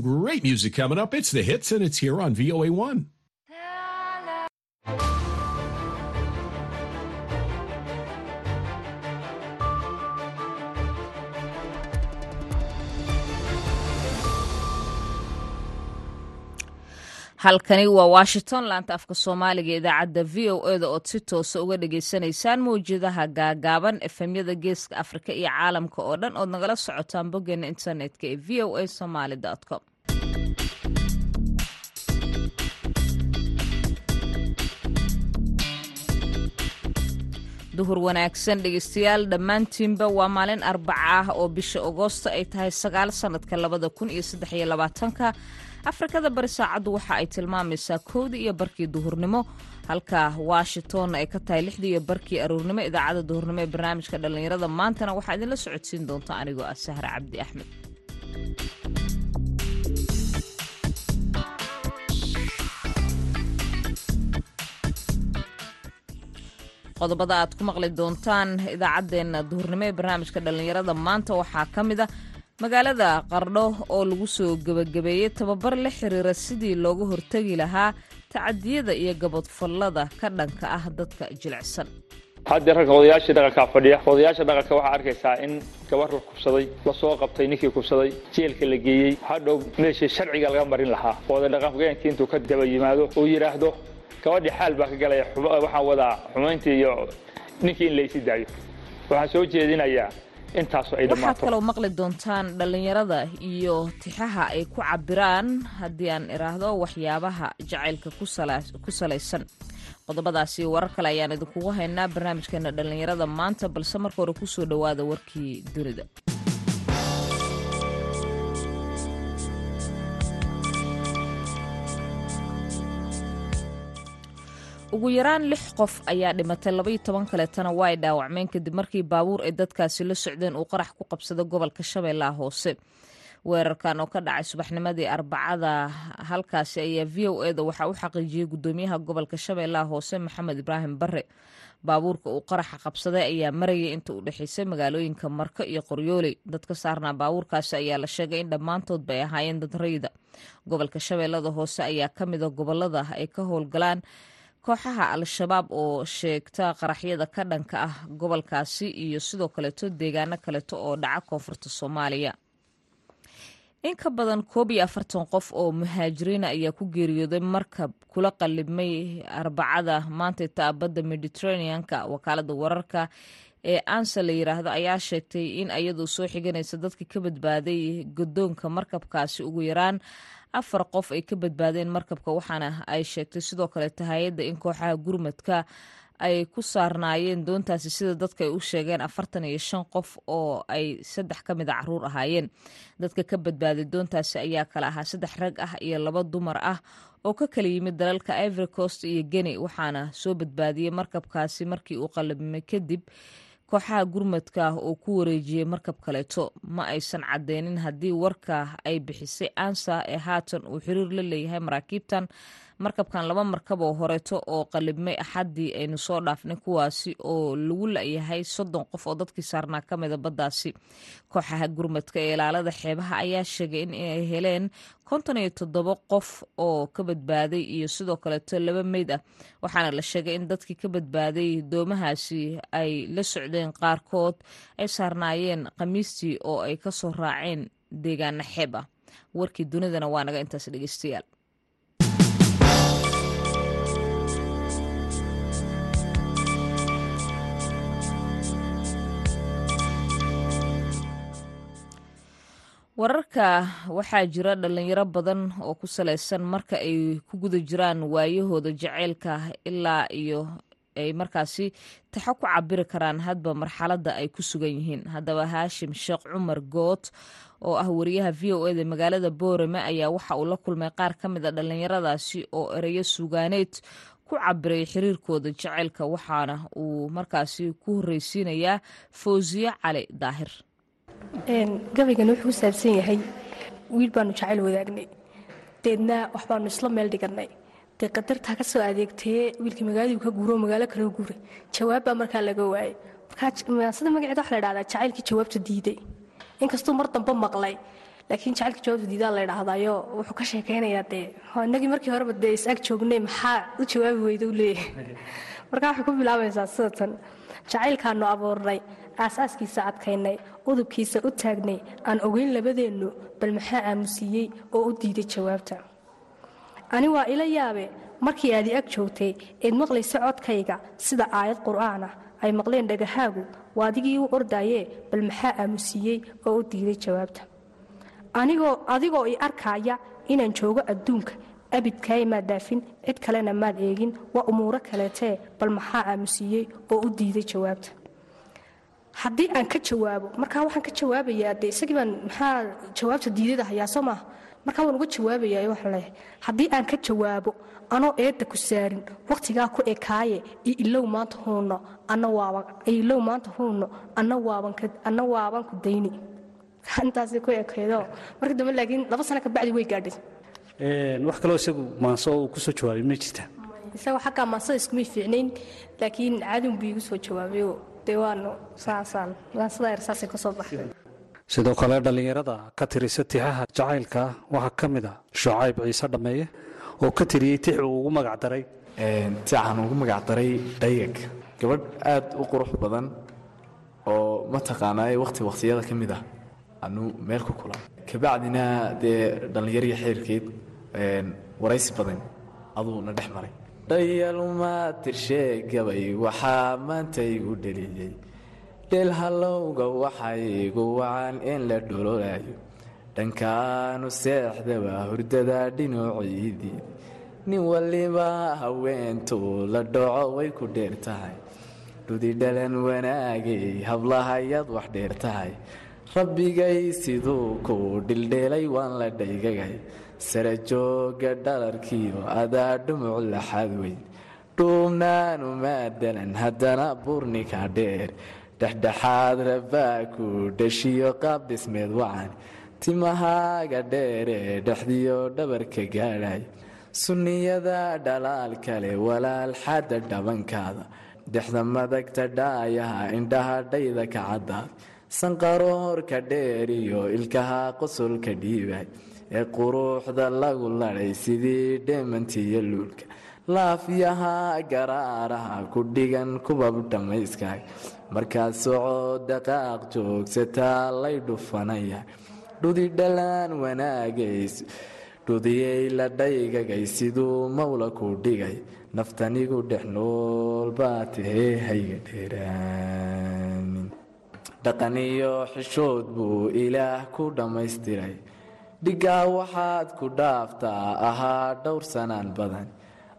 Great music coming up. It's the hits, and it's here on VOA1. halkani waa washington laanta afka soomaaliga idaacadda v o eda ood si toosa uga dhagaysanaysaan mawjadaha gaagaaban efemyada geeska afrika iyo caalamka oo dhan ood nagala socotaan boggeena internetka ee v o a somaly com duhur wanaagsan dhegeystayaal dhammaantiinba waa maalin arbaca ah oo bisha agoosto ay tahay sagaal sanadka labada kun iyo saddex iyo labaatanka. Afrikada bari saacaddu waxa ay tilmaamaysaa kowdii iyo barkii duhurnimo halka washington ay ka tahay lixdii iyo barkii aroornimo idaacadda duhurnimo ee barnaamijka dhallinyarada maantana waxaa idinla socodsiin doonta anigoo ah sahre cabdi axmed qodobada aad ku maqli doontaan idaacaddeenna duhurnimo ee barnaamijka dhallinyarada. Maanta waxaa ka mid a magaalada qardho oo lagu soo gebagabeeyey tababar la xiriira sidii looga hortegi lahaa tacadiyada iyo gabadfallada ka dhanka ah dadka jilicsan. Haddii ragga odayaashii dhaqankaa fadhiya odayaasha dhaqanka waxaa arkaysaa in gabar la kubsaday la soo qabtay ninkii kubsaday jeelka la geeyey. Hadhow meeshii sharciga laga marin lahaa. Oday dhaqanhogeenkii intuu ka daba yimaado uu yidhaahdo gabadhii xaal baa ka galaya waxaan wadaa xumayntii iyo ninkii in laysi daayo. Waxaan soo jeedinayaa intaasu ay kaloo maqli doontaan dhallinyarada iyo tixaha ay ku cabiraan haddii aan idhaahdo waxyaabaha jacaylka ku sala- ku salaysan. Qodobadaasi warar kale ayaan idinkugu haynaa barnaamijkeena dhallinyarada maanta balse marka hore ku soo dhowaada warkii dunida ugu yaraan lix qof ayaa dhimatay labaiyo toban kaleetana waa ay dhaawacmeen kadib markii baabuur ay dadkaasi la socdeen uu qarax ku qabsada gobolka shabeellaha hoose. Weerarkan oo ka dhacay subaxnimadii arbacada halkaasi ayaa v o eda waxaa u xaqiijiyey gudoomiyaha gobolka shabeellaha hoose maxamed ibraahim bare baabuurka uu qaraxa qabsaday ayaa marayay inta u dhexeysay magaalooyinka marko iyo qoryooley dad ka saarnaa baabuurkaasi ayaa la sheegay in dhammaantoodba ay ahaayeen dad rayida. Gobolka shabeellada hoose ayaa ka mid a gobollada ay ka howlgalaan kooxaha al-shabaab oo sheegta qaraxyada ka dhanka ah gobolkaasi iyo sidoo kaleeto deegaano kaleeto oo dhaca koonfurta soomaaliya. In ka badan koob iyo afartan qof oo muhaajiriina ayaa ku geeriyooday markab kula qalibmay arbacada. Maanta taabadda mediterraneanka wakaalada wararka ee ansa la yiraahdo ayaa sheegtay in ayadoo soo xiganaysa dadka ka badbaaday godoonka markabkaasi ugu yaraan afar qof ay ka badbaadeen markabka waxaana ay sheegtay sidoo kaleeta hay'adda in kooxaha gurmadka ay ku saarnaayeen. Doontaasi sida dadka ay u sheegeen afartan iyo shan qof oo ay saddex ka mid a carruur ahaayeen. Dadka ka badbaaday doontaasi ayaa kale ahaa saddex rag ah iyo laba dumar ah oo ka kala yimid dalalka ivory coast iyo geni waxaana soo badbaadiyey markabkaasi markii uu qalabmay kadib kooxaha gurmadka oo ku wareejiyey markab kaleeto. Ma aysan cadeynin haddii warka ay bixisay ansa ee haatan uu xiriir la leeyahay maraakiibtan markabkan laba markab oo horeeto oo qalibmay axaddii aynu soo dhaafnay kuwaasi oo lagu la-yahay soddon qof oo dadkii saarnaa ka mida baddaasi. Kooxaha gurmadka ee ilaalada xeebaha ayaa sheegay in ay heleen konton iyo toddobo qof oo ka badbaaday iyo sidoo kaleeto laba meyd ah. Waxaana la sheegay in dadkii ka badbaaday doomahaasi ay la socdeen qaarkood ay saarnaayeen khamiistii oo ay ka soo raaceen deegaano xeeb warkii dunidana waa naga intaas dhegeystayaal wararka waxaa jira dhalinyaro badan oo ku salaysan marka ay ku guda jiraan waayahooda jaceylka ilaa iyo ay markaasi taxo ku cabiri karaan. Hadba marxaladda ay ku sugan yihiin. Haddaba haashim sheekh cumar good oo ah wariyaha v o eda magaalada boorame ayaa waxa uu la kulmay qaar ka mid a dhallinyaradaasi oo ereyo suugaaneed ku cabiray xiriirkooda jaceylka waxaana uu markaasi ku horreysiinayaa fawsiye cali daahir gabaygan wuxuu ku saabsan yahay wiil baanu jacayl wadaagnay. Deedna waxbaanu isla meel dhigannay dee qadartaa ka soo adeegtee wiilkii magaaladiiu ka guuro magaalo kaloo guuray. Jawaabbaa markaa laga waayay. Markaa sida magaceeda waxa la dhahdaa jacaylkii jawaabta diiday. Inkastuu mar dambe maqlay laakiin jacaylka jawaabta diidaa la idhaahdaayo wuxuu ka sheekaynayaa dee. Inagii markii horeba dee is ag joognay maxaa u jawaabi weyda u leeyahay marka waxay ku bilaabaysaa sida tan. Jacaylkaannu abuurnay aasaaskiisa adkaynay udubkiisa u taagnay aan ogeyn labadeennu bal maxaa aamusiiyey oo u diiday jawaabta? Ani waa ila yaabe markii aad i ag joogtay eed maqlaysa codkayga sida aayad qur'aan ah ay maqleen dhagahaagu waa adigii u ordaayee bal maxaa aamusiiyey oo u diiday jawaabta? Adigoo i arkaaya inaan joogo adduunka abidkaay maad daafin cid kalena maad eegin waa umuuro kaleetee bal maxaa aamusiiyey oo u diiday jawaabta haddii aan ka jawaabo markaa waxaan ka jawaabayaa de isagii baan maxaa jawaabta diidada hayaa soo maaha markaa waan uga jawaabayaa waxaan leeyahay haddii aan ka jawaabo anoo eedda ku saarin wakhtigaa ku ekaaye iyo ilow maanta huunno anna waaban ilow maanta huunno anna waaban anna waaban ku dayni. Intaasi ku ekaydo. Marka dambe laakiin laba sano kabacdi way gaadhay wax kaloo isagu maanso uu ku soo jawaabay ma jirtaa isagoo xaggaa maansada iskumay fiicnayn laakiin caadun buu igu soo jawaabayo sidoo kale dhallinyarada ka tirisa tixaha jacaylka waxaa ka mid a shucayb ciise dhammeeye oo ka tiriyey tix uu ugu magac daray. Tixaan ugu magac daray dhayag gabadh aad u qurux badan oo mataqaanaaye wakhti wakhtiyada ka mid ah. Anu meel ku kulan kabacdina dee dhallinyariya xeerkeed waraysi badan aduuna dhex maray dhayaluma tirshee gabay waxaa maanta igu dheliyey dheel hallowga waxay igu wacan in la dhololayo dhankaanu seexdaba hurdada dhinoociidii nin waliba haweentuu la dhaco way ku dheer tahay. Dhudidhalan wanaagay hablahayaad wax dheer tahay. Rabbigay siduu kuu dhildheelay waan la dhaygagay sara jooga dhalarkiio adaa dhumuc laxad weyn. Dhuubnaanu maadalan haddana buurnika dheer. Dhexdhexaad rabaa ku dhashiyo qaab dhismeed wacan timahaaga dheeree dhexdiyo dhabarka gaadhay. Sunniyada dhalaal kale walaal xadda dhabankaada. Dexda madagta dhaayaha indhaha dhayda ka caddaad. Sanqaroorka dheer iyo ilkaha qosolka dhiibay ee quruuxda lagu ladhay sidii dheemantiiyo luulka. Laafyaha garaaraha ku dhigan kubab dhammayskaag markaad soco daqaaq joogsataa lay dhufanaya. Dhudidhalaan wanaagays dhudiyey la dhaygagay siduu mawla ku dhigay. Naftanigu dhex nool baa hayga dheeraanin dhaqan iyo xishood buu ilaah ku dhammaystiray dhigaa waxaad ku dhaaftaa ahaa dhowr sanaan badan.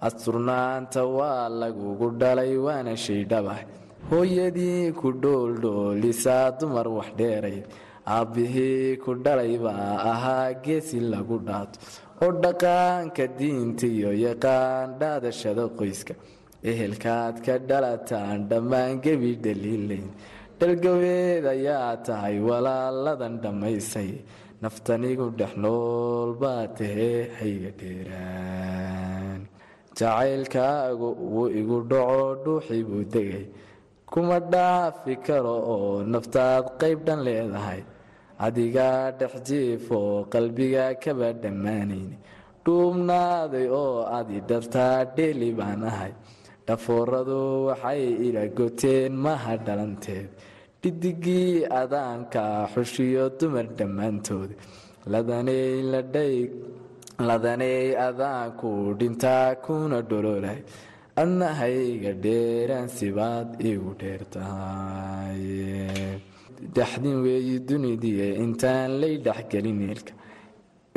Asturnaanta waa lagugu dhalay waana shay dhabah hooyadii ku dhooldhoolisaa dumar wax dheeray. Aabbihii ku dhalay baa ahaa geesi lagu dhaato. Oo dhaqaanka diinta iyo yaqaan dhaadashada qoyska. Ehelkaad ka dhalataan dhammaan gebi dhaliilayn dhalgaweed ayaa tahay walaaladan dhammaysay. Naftanigu dhex nool baa tahee hayga dheeraan. Jacaylkaagu wuu igu dhaco dhuuxii buu degay. Kuma dhaafi karo oo naftaad qayb dhan leedahay. Adigaa dhex jiif oo qalbiga kaba dhammaanayn dhuubnaaday oo adi dhabtaa dheeli baan ahay dhafooradu waxay ila goteen maha dhalanteed dhidigii adaanka xushiyo dumar dhammaantood. Ladaney adaanku dhintaa kuna dhololay adna hayga dheeraan sibaad igu dheer tahay weeyi dunidiye intaan lay dhexgelin eelka.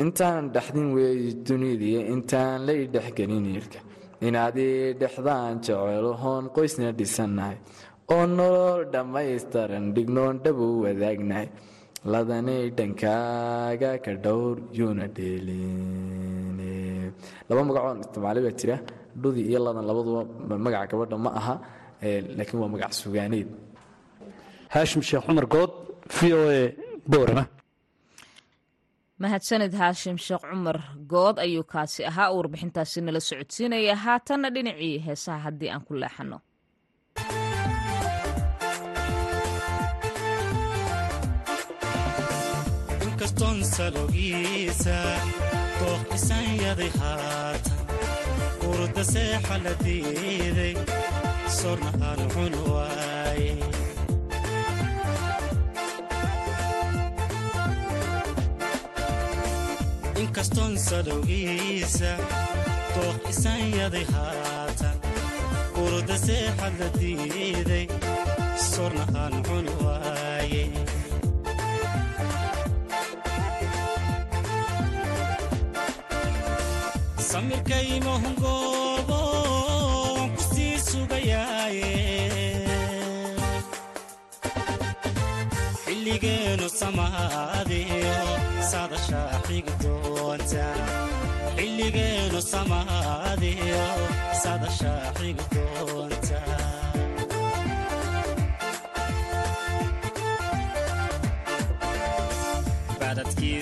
Intaan dhaxdin weeyi dunidiye intaan lay dhexgelin eelka. Inaadii dhexdaan jecelohoon qoysna dhisannahay oo nolol dhammaystaran dhignoon dhabow wadaagnahay ladanay dhankaaga ka dhowr yuuna dheelin laba magacoon isticmaalay baa jira. Dhudi iyo ladan labaduba magaca gabadha ma aha laakiin waa magac sugaaneyd haashim sheekh cumar good v o a boorama mahadsanid haashim sheekh cumar good ayuu kaasi ahaa uu warbixintaasi nala socodsiinaya. Haatanna dhinacii heesaha haddii aan ku leexanno inkastoon saloogiisa dooq isanyaday haatan urda seexa la diiday sorna aan cun waaye inkastoon salowgiisa dooq isanyaday haatan urda seexa la diiday sorna aan cun waaye samirkaymahungoobo waan ku sii sugayaaye xilligeenu samaadiyo sadashaa xigi doonta xilligeenu samaadiyo sadashaa xigi doonta badadkii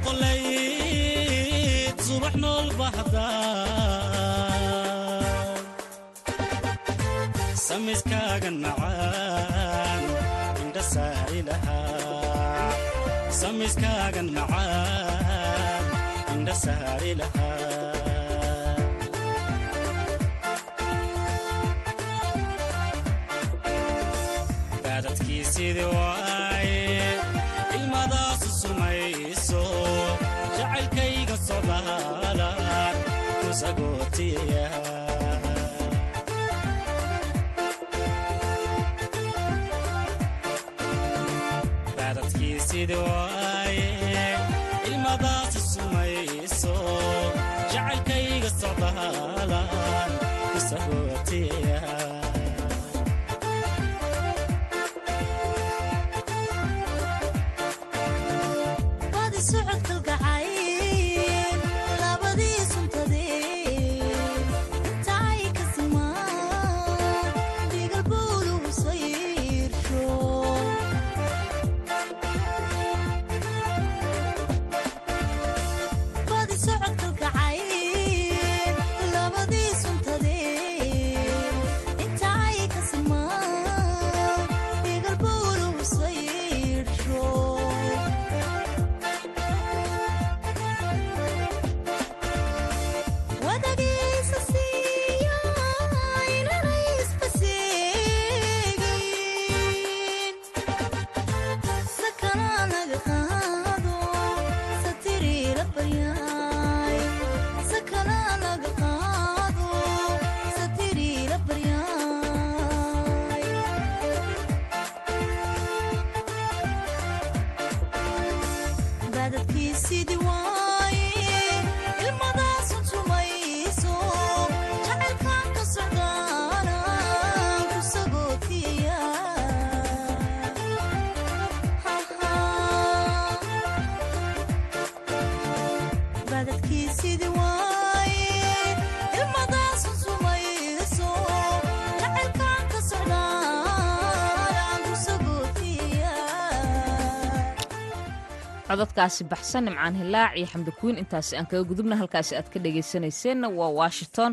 noqolayd subax nool bahda samiskaagan macaan indha saari lahaa samiskaagan jacaylkayga socdaalaan ku sagootiya baadadkii sidii waaye ilmadaasu sumayso jacaylkayga socdaalaan ku codadkaasi baxsan nimcaan hilaac iyo xamdi kuwiin. Intaasi aan kaga gudubna halkaasi aad ka dhagaysanayseena waa washington.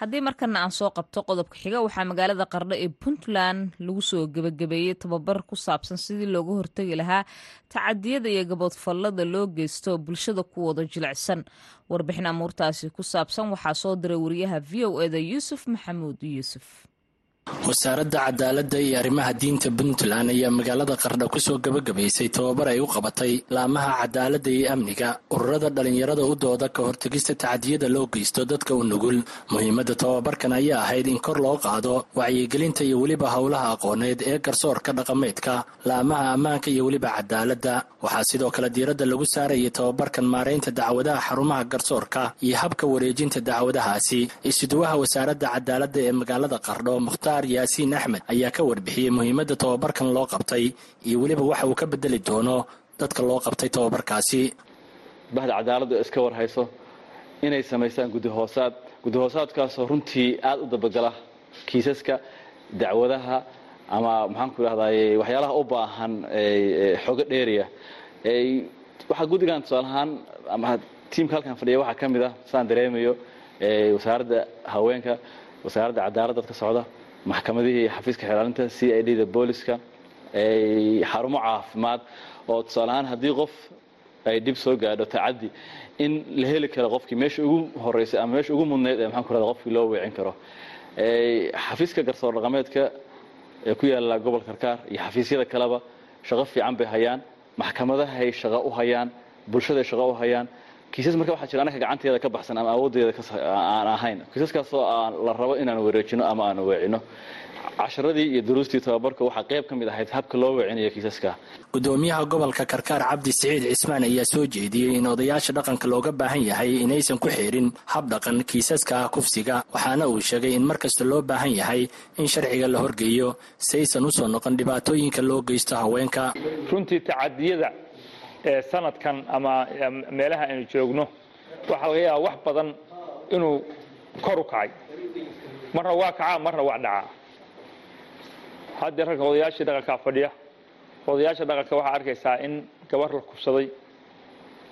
Haddii markana aan soo qabto qodobka xiga waxaa magaalada qardho ee puntland lagu soo gebagabeeyey tababar ku saabsan sidii looga hortegi lahaa tacadiyada iyo gaboodfallada loo geysto bulshada kuwooda jilicsan. Warbixin amuurtaasi ku saabsan waxaa soo diray wariyaha v o eda yuusuf maxamuud yuusuf wasaaradda cadaaladda iyo arrimaha diinta puntland ayaa magaalada qardha ku soo gebagabaysay tababar ay u qabatay laamaha cadaaladda iyo amniga. Ururada dhallinyarada u dooda ka hortegista tacadiyada loo geysto dadka u nugul. Muhiimadda tababarkan ayaa ahayd in kor loo qaado wacyigelinta iyo weliba howlaha aqooneed ee garsoorka dhaqameedka laamaha ammaanka iyo weliba cadaaladda. Waxaa sidoo kale diiradda lagu saarayay tababarkan maaraynta dacwadaha xarumaha garsoorka iyo habka wareejinta dacwadahaasi. Isuduwaha wasaaradda cadaaladda ee magaalada qardho mukhtaar yaasiin axmed ayaa ka warbixiyey muhiimadda tababarkan loo qabtay iyo weliba waxa uu ka bedeli doono dadka loo qabtay tababarkaasi. Bahda cadaaladdu iska warhayso inay samaystaan gudihoosaad gudihoosaadkaasoo runtii aada u dabagala kiisaska dacwadaha ama maxaanku idhahdaye waxyaalaha u baahan xogo dheeriya. Waxaa guddigan tusaalahaan ama tiimka halkan fadhiya waxaa ka mid ah saan dareemayo wasaaradda haweenka wasaaradda cadaaladda ka socda maxkamadihii xafiiska xilaalinta c i d da booliska xarumo caafimaad oo tusaalahaan haddii qof ay dhib soo gaadho tacaddi in la heli karo qofkii meesha ugu horeysay ama meesha ugu mudnayd ee maxaan ku rahda qofkii loo weecin karo. Xafiiska garsoor dhaqameedka ee ku yaalla gobolka karkaar iyo xafiisyada kaleba shaqo fiican bay hayaan maxkamadahay shaqo u hayaan bulshaday shaqo u hayaan kiisas marka waxaa jira anaka gacanteeda ka baxsan ama awooddeeda aan ahayn. Kiisaskaasoo la rabo inaan wareejino ama aan weecino. Casharadii iyo duruustii tababarka waxaa qayb ka mid ahayd habka loo weecinayo kiisaska. Gudoomiyaha gobolka karkaar cabdi siciid cismaan ayaa soo jeediyey in odayaasha dhaqanka looga baahan yahay inaysan ku xirin hab dhaqan kiisaska kufsiga waxaana uu sheegay in mar kasta loo baahan yahay in sharciga la horgeeyo si aysan u soo noqon dhibaatooyinka loo geysto haweenka. Runtii tacadiyada sanadkan ama meelaha aynu joogno waxaa laga yaaba wax badan inuu kor u kacay. Marna waa kacaa marna waa dhacaa. Haddii ragga odayaashii dhaqankaa fadhiya odayaasha dhaqanka waxaa arkaysaa in gabar la kubsaday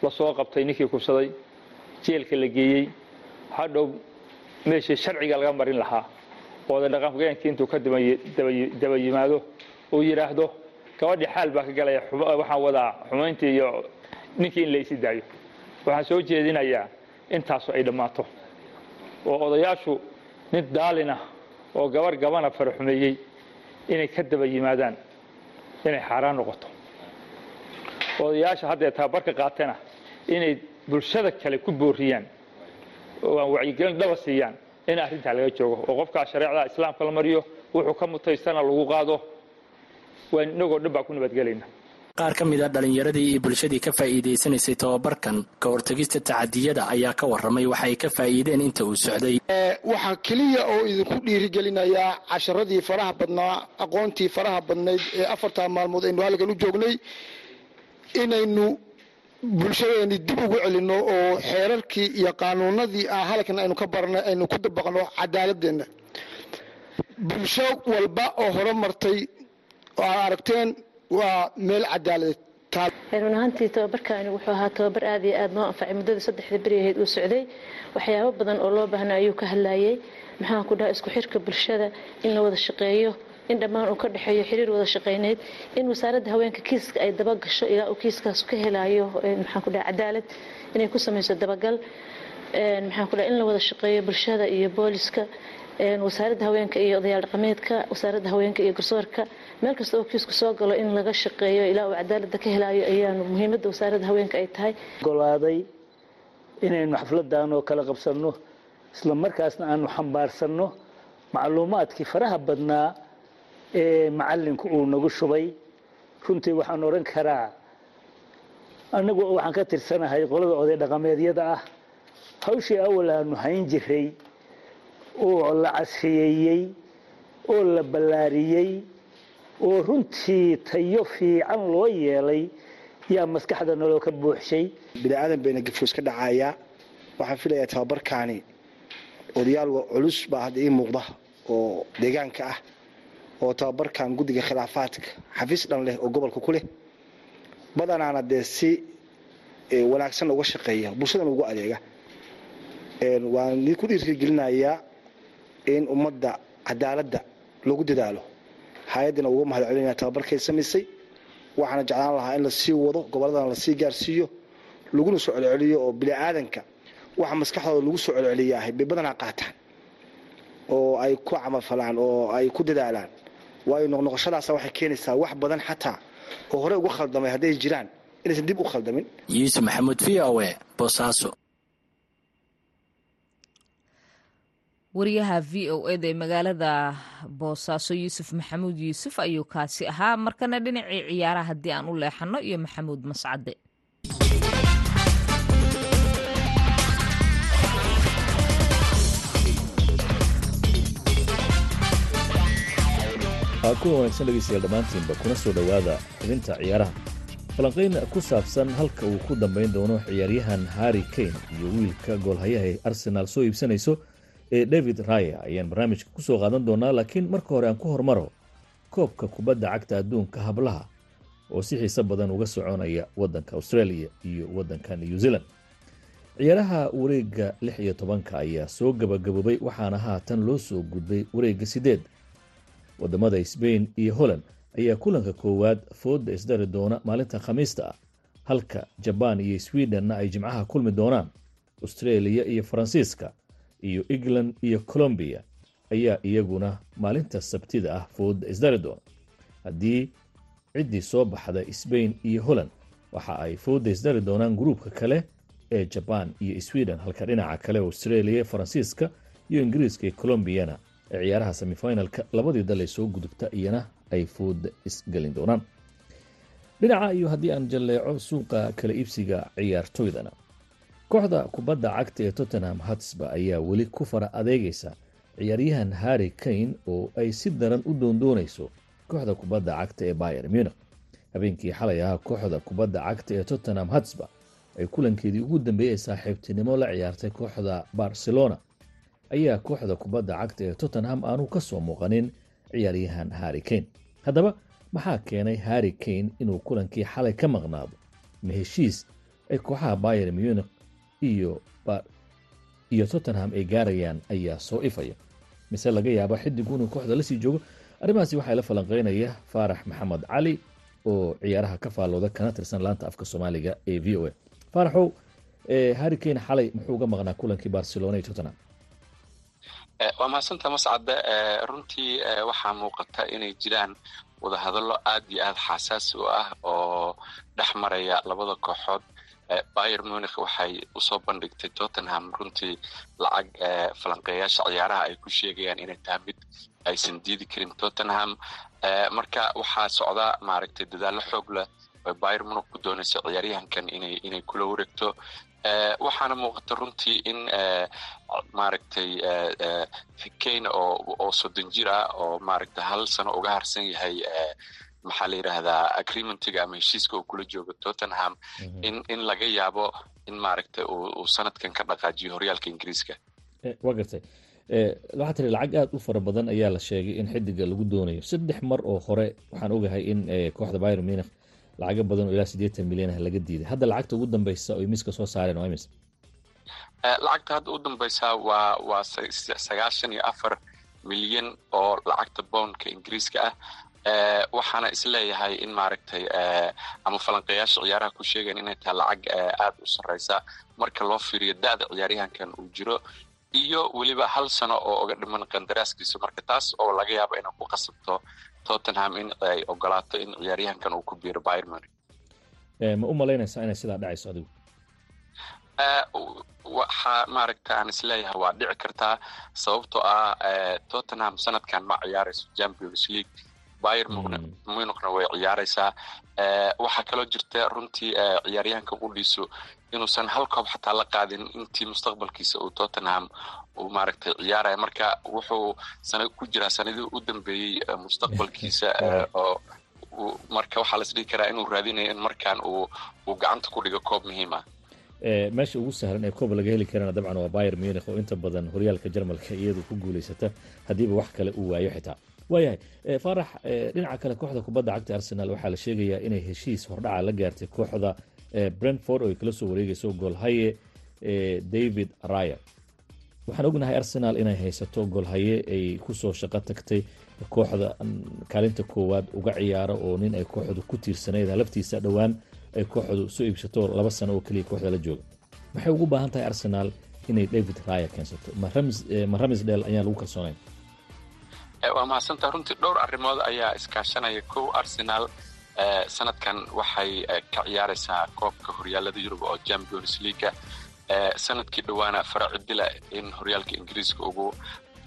la soo qabtay ninkii kubsaday jeelka la geeyey hadhow meeshii sharciga laga marin lahaa ooda dhaqanhogeenkii intuu ka daba yimaado uu yidhaahdo gabadhii xaal baa ka galaya waxaan wadaa xumayntii iyo ninkii in la isi daayo. Waxaan soo jeedinayaa intaasu ay dhammaato. Oo odayaashu nin daalina oo gabar gabana faraxumeeyey inay ka daba yimaadaan inay xaaraan noqoto. Odayaasha haddee tababarka qaatana inay bulshada kale ku booriyaan oo aan wacyigelin dhaba siiyaan in arrintaa laga joogo. Oo qofkaa shareecada islaamka la mariyo wuxuu ka mutaystana lagu qaado waan inagoo dhan baa ku nabadgelayna qaar ka mid a dhallinyaradii iyo bulshadii ka faa'iidaysanaysay tababarkan ka hortegista tacadiyada ayaa ka warramay. Waxa ay ka faa'iideen inta uu socday. Waxaa keliya oo idinku dhiirigelinayaa casharadii faraha badnaa aqoontii faraha badnayd ee afartaa maalmood aynu halkan u joognay inaynu bulshadeeni dib ugu celinno oo xeerarkii iyo qaanuunadii ah halkan aynu ka barnay aynu ku dabaqno cadaaladeenna. Bulsho walba oo hore martay oo aad aragteen waa meel cadaaladeed run ahaantii tababarkaani wuxuu ahaa tababar aad iyo aad noo anfacay. Muddada saddexda beri ahayd uu socday waxyaabo badan oo loo baahnaa ayuu ka hadlayay. Maxaan ku dhaha isku xirka bulshada in la wada shaqeeyo in dhammaan uu ka dhexeeyo xiriir wada shaqeyneyd in wasaaradda haweenka kiiska ay dabagasho ilaa uu kiiskaas ka helayo maxaan ku dhaha cadaalad inay ku samayso dabagal. Maxaan ku dhaha in la wada shaqeeyo bulshada iyo booliska wasaaradda haweenka iyo odayaal dhaqameedka wasaaradda haweenka iyo garsoorka meel kasta oo kiisku soo galo in laga shaqeeyo ilaa uu cadaalada ka helayo ayaanu muhiimadda wasaaradda haweenka ay tahay. Golaaday inaynu xafladan oo kala qabsanno isla markaasna aanu xambaarsanno macluumaadkii faraha badnaa ee macalinku uu nagu shubay. Runtii waxaan odhan karaa anagu waxaan ka tirsanahay qolada oday dhaqameedyada ah hawshii awal aanu hayn jiray oo la casriyeeyey oo la ballaariyey oo runtii tayo fiican loo yeelay yaa maskaxda naloo ka buuxshay. Bini aadan bayna gafos ka dhacayaa waxaan filayaa tababarkaani. Odayaal culus baa hadda ii muuqda oo deegaanka ah oo tababarkan guddiga khilaafaadka xafiis dhan leh oo gobolka ku leh. Badanaana dee si wanaagsan uga shaqeeya bulshadana ugu adeega. Waan idinku dhiirigelinayaa in ummadda cadaaladda lagu dadaalo hay'addana uga mahad celinaya tababarkay samaysay waxaana jeclaan lahaa in la sii wado gobolladana la sii gaarsiiyo laguna soo celceliyo oo bini aadanka waxa maskaxdooda lagu soo celceliyaahay bay badanaa qaataan oo ay ku camafalaan oo ay ku dadaalaan. Waayo noqnoqoshadaasa waxay keenaysaa wax badan xataa oo horey uga khaldamay hadday jiraan inaysan dib u khaldamin. Yuusuf maxamuud v o e boosaaso wariyaha v o eda ee magaalada boosaaso yuusuf maxamuud yuusuf ayuu kaasi ahaa. Markana dhinacii ciyaaraha haddii aan u leexano iyo maxamuud mascade. Kulan wanaagsan dhegeystayaal dhammaantiinba kuna soo dhowaada xubinta ciyaaraha. Falanqayn ku saabsan halka uu ku dambayn doono ciyaaryahan harri kane iyo wiilka goolhayaha ee arsenaal soo iibsanayso ee david raya ayaan barnaamijka ku soo qaadan doonaa laakiin marka hore aan ku hormaro koobka kubadda cagta adduunka hablaha oo si xiise badan uga soconaya waddanka australia iyo waddanka new zealand. Ciyaaraha wareegga lix iyo tobanka ayaa soo gabagaboobay waxaana haatan loo soo gudbay wareegga sideed waddamada sbain iyo holland ayaa kulanka koowaad fooda isdari doona maalinta khamiista ah halka jabaan iyo swedenna ay jimcaha kulmi doonaan. Australia iyo faransiiska iyo england iyo colombiya ayaa iyaguna maalinta sabtida ah fooda isdari doona haddii ciddii soo baxda sbain iyo holland waxa ay fooda isdari doonaan gruubka kale ee jabaan iyo sweden halka dhinaca kale australia faransiiska iyo ingiriiska iyo colombiyana ee ciyaaraha semifinalka labadii dal ee soo gudubta iyana ay fooda isgelin doonaan. Dhinaca iyo haddii aan jalleeco suuqa kala iibsiga ciyaartoydana kooxda kubadda cagta ee tottenham hatsba ayaa weli ku fara adeegaysa ciyaaryahan harri kane oo ay si daran u doondoonayso kooxda kubadda cagta ee bayer munich. Habeenkii xalay ahaa kooxda kubadda cagta ee tottenham hatsba ay kulankeedii ugu dambeeyey saaxiibtinimo la ciyaartay kooxda barcelona. Ayaa kooxda kubadda cagta ee tottenham aanu ka soo muuqanin ciyaaryahan harri kane. Haddaba maxaa keenay harri kane inuu kulankii xalay ka maqnaado? Ma heshiis ay kooxaha bayer munich iyo iyo tottenham ay gaarayaan ayaa soo ifaya. Mise laga yaaba xidigu inuu kooxda la sii joogo arrimahaasi waxaa la falanqeynaya faarax maxamed cali oo ciyaaraha ka faallooda kana tirsan laanta afka soomaaliga ee v o a. Faaraxow harri kane xalay muxuu uga maqnaa kulankii barcelona iyo tottenham? Waa mahadsantaa mascadde runtii waxaa muuqata inay jiraan wadahadallo aad iyo aad xasaasi u ah oo dhex maraya labada kooxood bayer munich waxay u soo bandhigtay tottenham. Runtii lacag falanqeeyaasha ciyaaraha ay ku sheegayaan inay tahay mid aysan diidi karin tottenham. Marka waxaa socda maaragtay dadaallo xoog leh bayer munich ku doonaysa ciyaaryahankan inay inay kula wareegto. Waxaana muuqata runtii in maaragtay kane oo oo soddon jir ah oo maaragtay hal sano uga harsan yahay maxaa la yidhaahdaa agreementiga ama heshiiska uu kula joogo tottenham in in laga yaabo in maaragtay uu sanadkan ka dhaqaajiyo horyaalka ingiriiska. Waa gartay waxaa tiri lacag aada u fara badan ayaa la sheegay in xidiga lagu doonayo. Saddex mar oo hore waxaan ogahay in kooxda byr munich lacago badan oo ilaa siddeetan milyan ah laga diiday. Hadda lacagta ugu dambeysa oy miiska soo saareen waa imis lacagta hadda u dambeysa waa waa sagaashan iyo afar milyan oo lacagta boundka ingiriiska ah waxaana is leeyahay in maaragtay ama falanqeeyaasha ciyaaraha ku sheegayan inay tahay lacag aada u sarreysa marka loo fiiriyo da-da ciyaaryahankan uu jiro iyo weliba hal sano oo uga dhiman qandaraaskiisa marka taas oo laga yaabo inay ku qasabto tottenham in ay ogolaato in ciyaaryahankan uu ku biiro byrmony ma u malaynaysaa inay sidaa dhacayso adigu? Waxaa maaragta aan is leeyahay waa dhici kartaa sababtoo ah tottenham sanadkan ma ciyaarayso champions league byr munuqna way ciyaaraysaa waxaa kaloo jirta runtii ciyaaryahanka udhiiso inuusan hal koob xataa la qaadin intii mustaqbalkiisa uu tottenham uu maaragtay ciyaaraya marka wuxuu sana ku jiraa sanadii u dambeeyey mustaqbalkiisa oo marka waxaa las dhihi karaa inuu raadinayo in markaan uu gacanta ku dhigo koob muhiim ah. Meesha ugu sahlan ee koob laga heli karana dabcan waa byr munich oo inta badan horyaalka jarmalka iyadu ku guulaysata haddiiba wax kale uu waayo xitaa waayahay faarax dhinaca kale kooxda kubadda cagta arsenal waxaa la sheegayaa inay heshiis hordhaca la gaartay kooxda brentford oo ay kala soo wareegayso goolhaye david ryer waxaan ognahay arsenal inay haysato goolhaye ay ku soo shaqo tagtay kooxda kaalinta koowaad uga ciyaaro oo nin ay kooxdu ku tiirsanayd laftiisa dhowaan ay kooxdu soo iibsato laba sano oo keliya kooxda la jooga maxay ugu baahan tahay arsenal inay david ryer keensato? Ma ramsdale ayaan lagu kalsoonayn waa mahadsantaa runtii dhowr arrimood ayaa iskaashanaya kow. Arsenal sanadkan waxay ka ciyaaraysaa koobka horyaalada yurub oo champions leaga sannadkii dhowaana faracidila in horyaalka ingiriiska ugu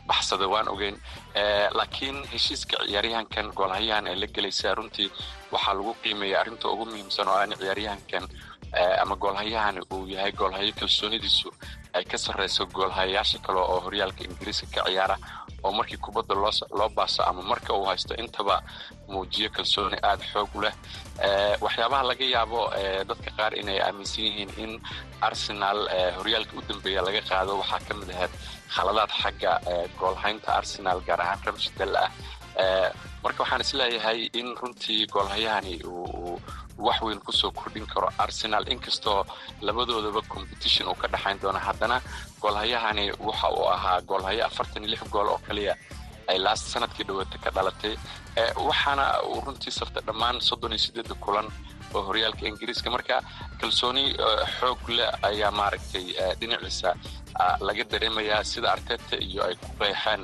baxsada waan ogeyn. Laakiin heshiiska ciyaaryahankan goolhayahan ay la gelaysaa runtii waxaa lagu qiimeeya arrinta ugu muhiimsan oo aan ciyaaryahankan ama goolhayahani uu yahay goolhayo kalsoonidiisu ay ka sarreyso goolhayayaasha kale oo horyaalka ingiriiska ka ciyaara oo markii kubadda loo baaso ama marka uu haysto intaba muujiyo kalsooni aada xoog leh. Waxyaabaha laga yaabo dadka qaar inay aaminsan yihiin in arsenal horyaalka u dambeeya laga qaado waxaa ka mid ahayd khaladaad xagga goolhaynta arsenal gaar ahaan ramshdel ah. Marka waxaan is leeyahay in runtii goolhayahani wax weyn ku soo kordhin karo arsenal. Inkastoo labadoodaba competition uu ka dhexayn doono haddana goolhayahani waxa uu ahaa goolhayo afartan iyo lix gool oo kaliya ay laast sannadkii dhaweeta ka dhalatay. Waxaana uu runtii saftay dhammaan soddon iyo sideedda kulan oo horyaalka ingiriiska. Marka kalsooni xoog leh ayaa maaragtay dhinaciisa laga dareemayaa sida arteta iyo ay ku qeexeen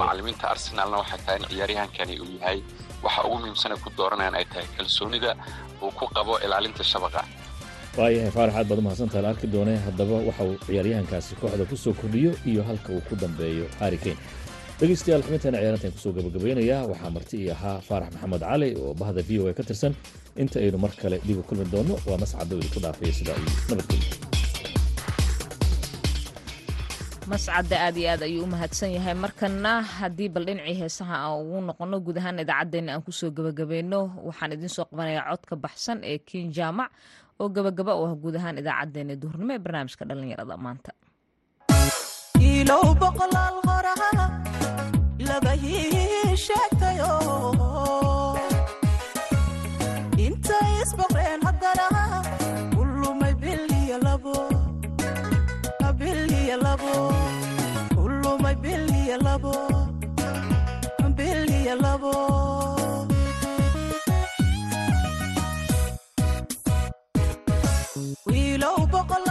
macalimiinta arsenalna waxay tahay in ciyaaryahankani uu yahay. Waxa ugu muhiimsan ay ku dooranayaan ay tahay kalsoonida uu ku qabo ilaalinta shabaqa waayahay faarax aad baad umahadsantaha la arki doone haddaba waxa uu ciyaaryahankaasi kooxda ku soo kordhiyo iyo halka uu ku dambeeyo harri kane. Dhegeystayaal xubinteena ciyaarantan ku soo gabagabeynayaa waxaa marti ii ahaa faarax maxamed cali oo bahda v o a ka tirsan. Inta aynu mar kale dib u kulmi doonno waa mascad dawid ku dhaafaya sidaa iyo nabadgelyo mascadda aad iyo aad ayuu u mahadsan yahay. Markana haddii bal dhinacii heesaha aan ugu noqono guud ahaan idaacaddeenna aan ku soo gebagabayno waxaan idiin soo qabanayaa codka baxsan ee kiin jaamac oo gebagaba u ah guud ahaan idaacaddeenna duhurnimo ee barnaamijka dhallinyarada maanta wiilow boqola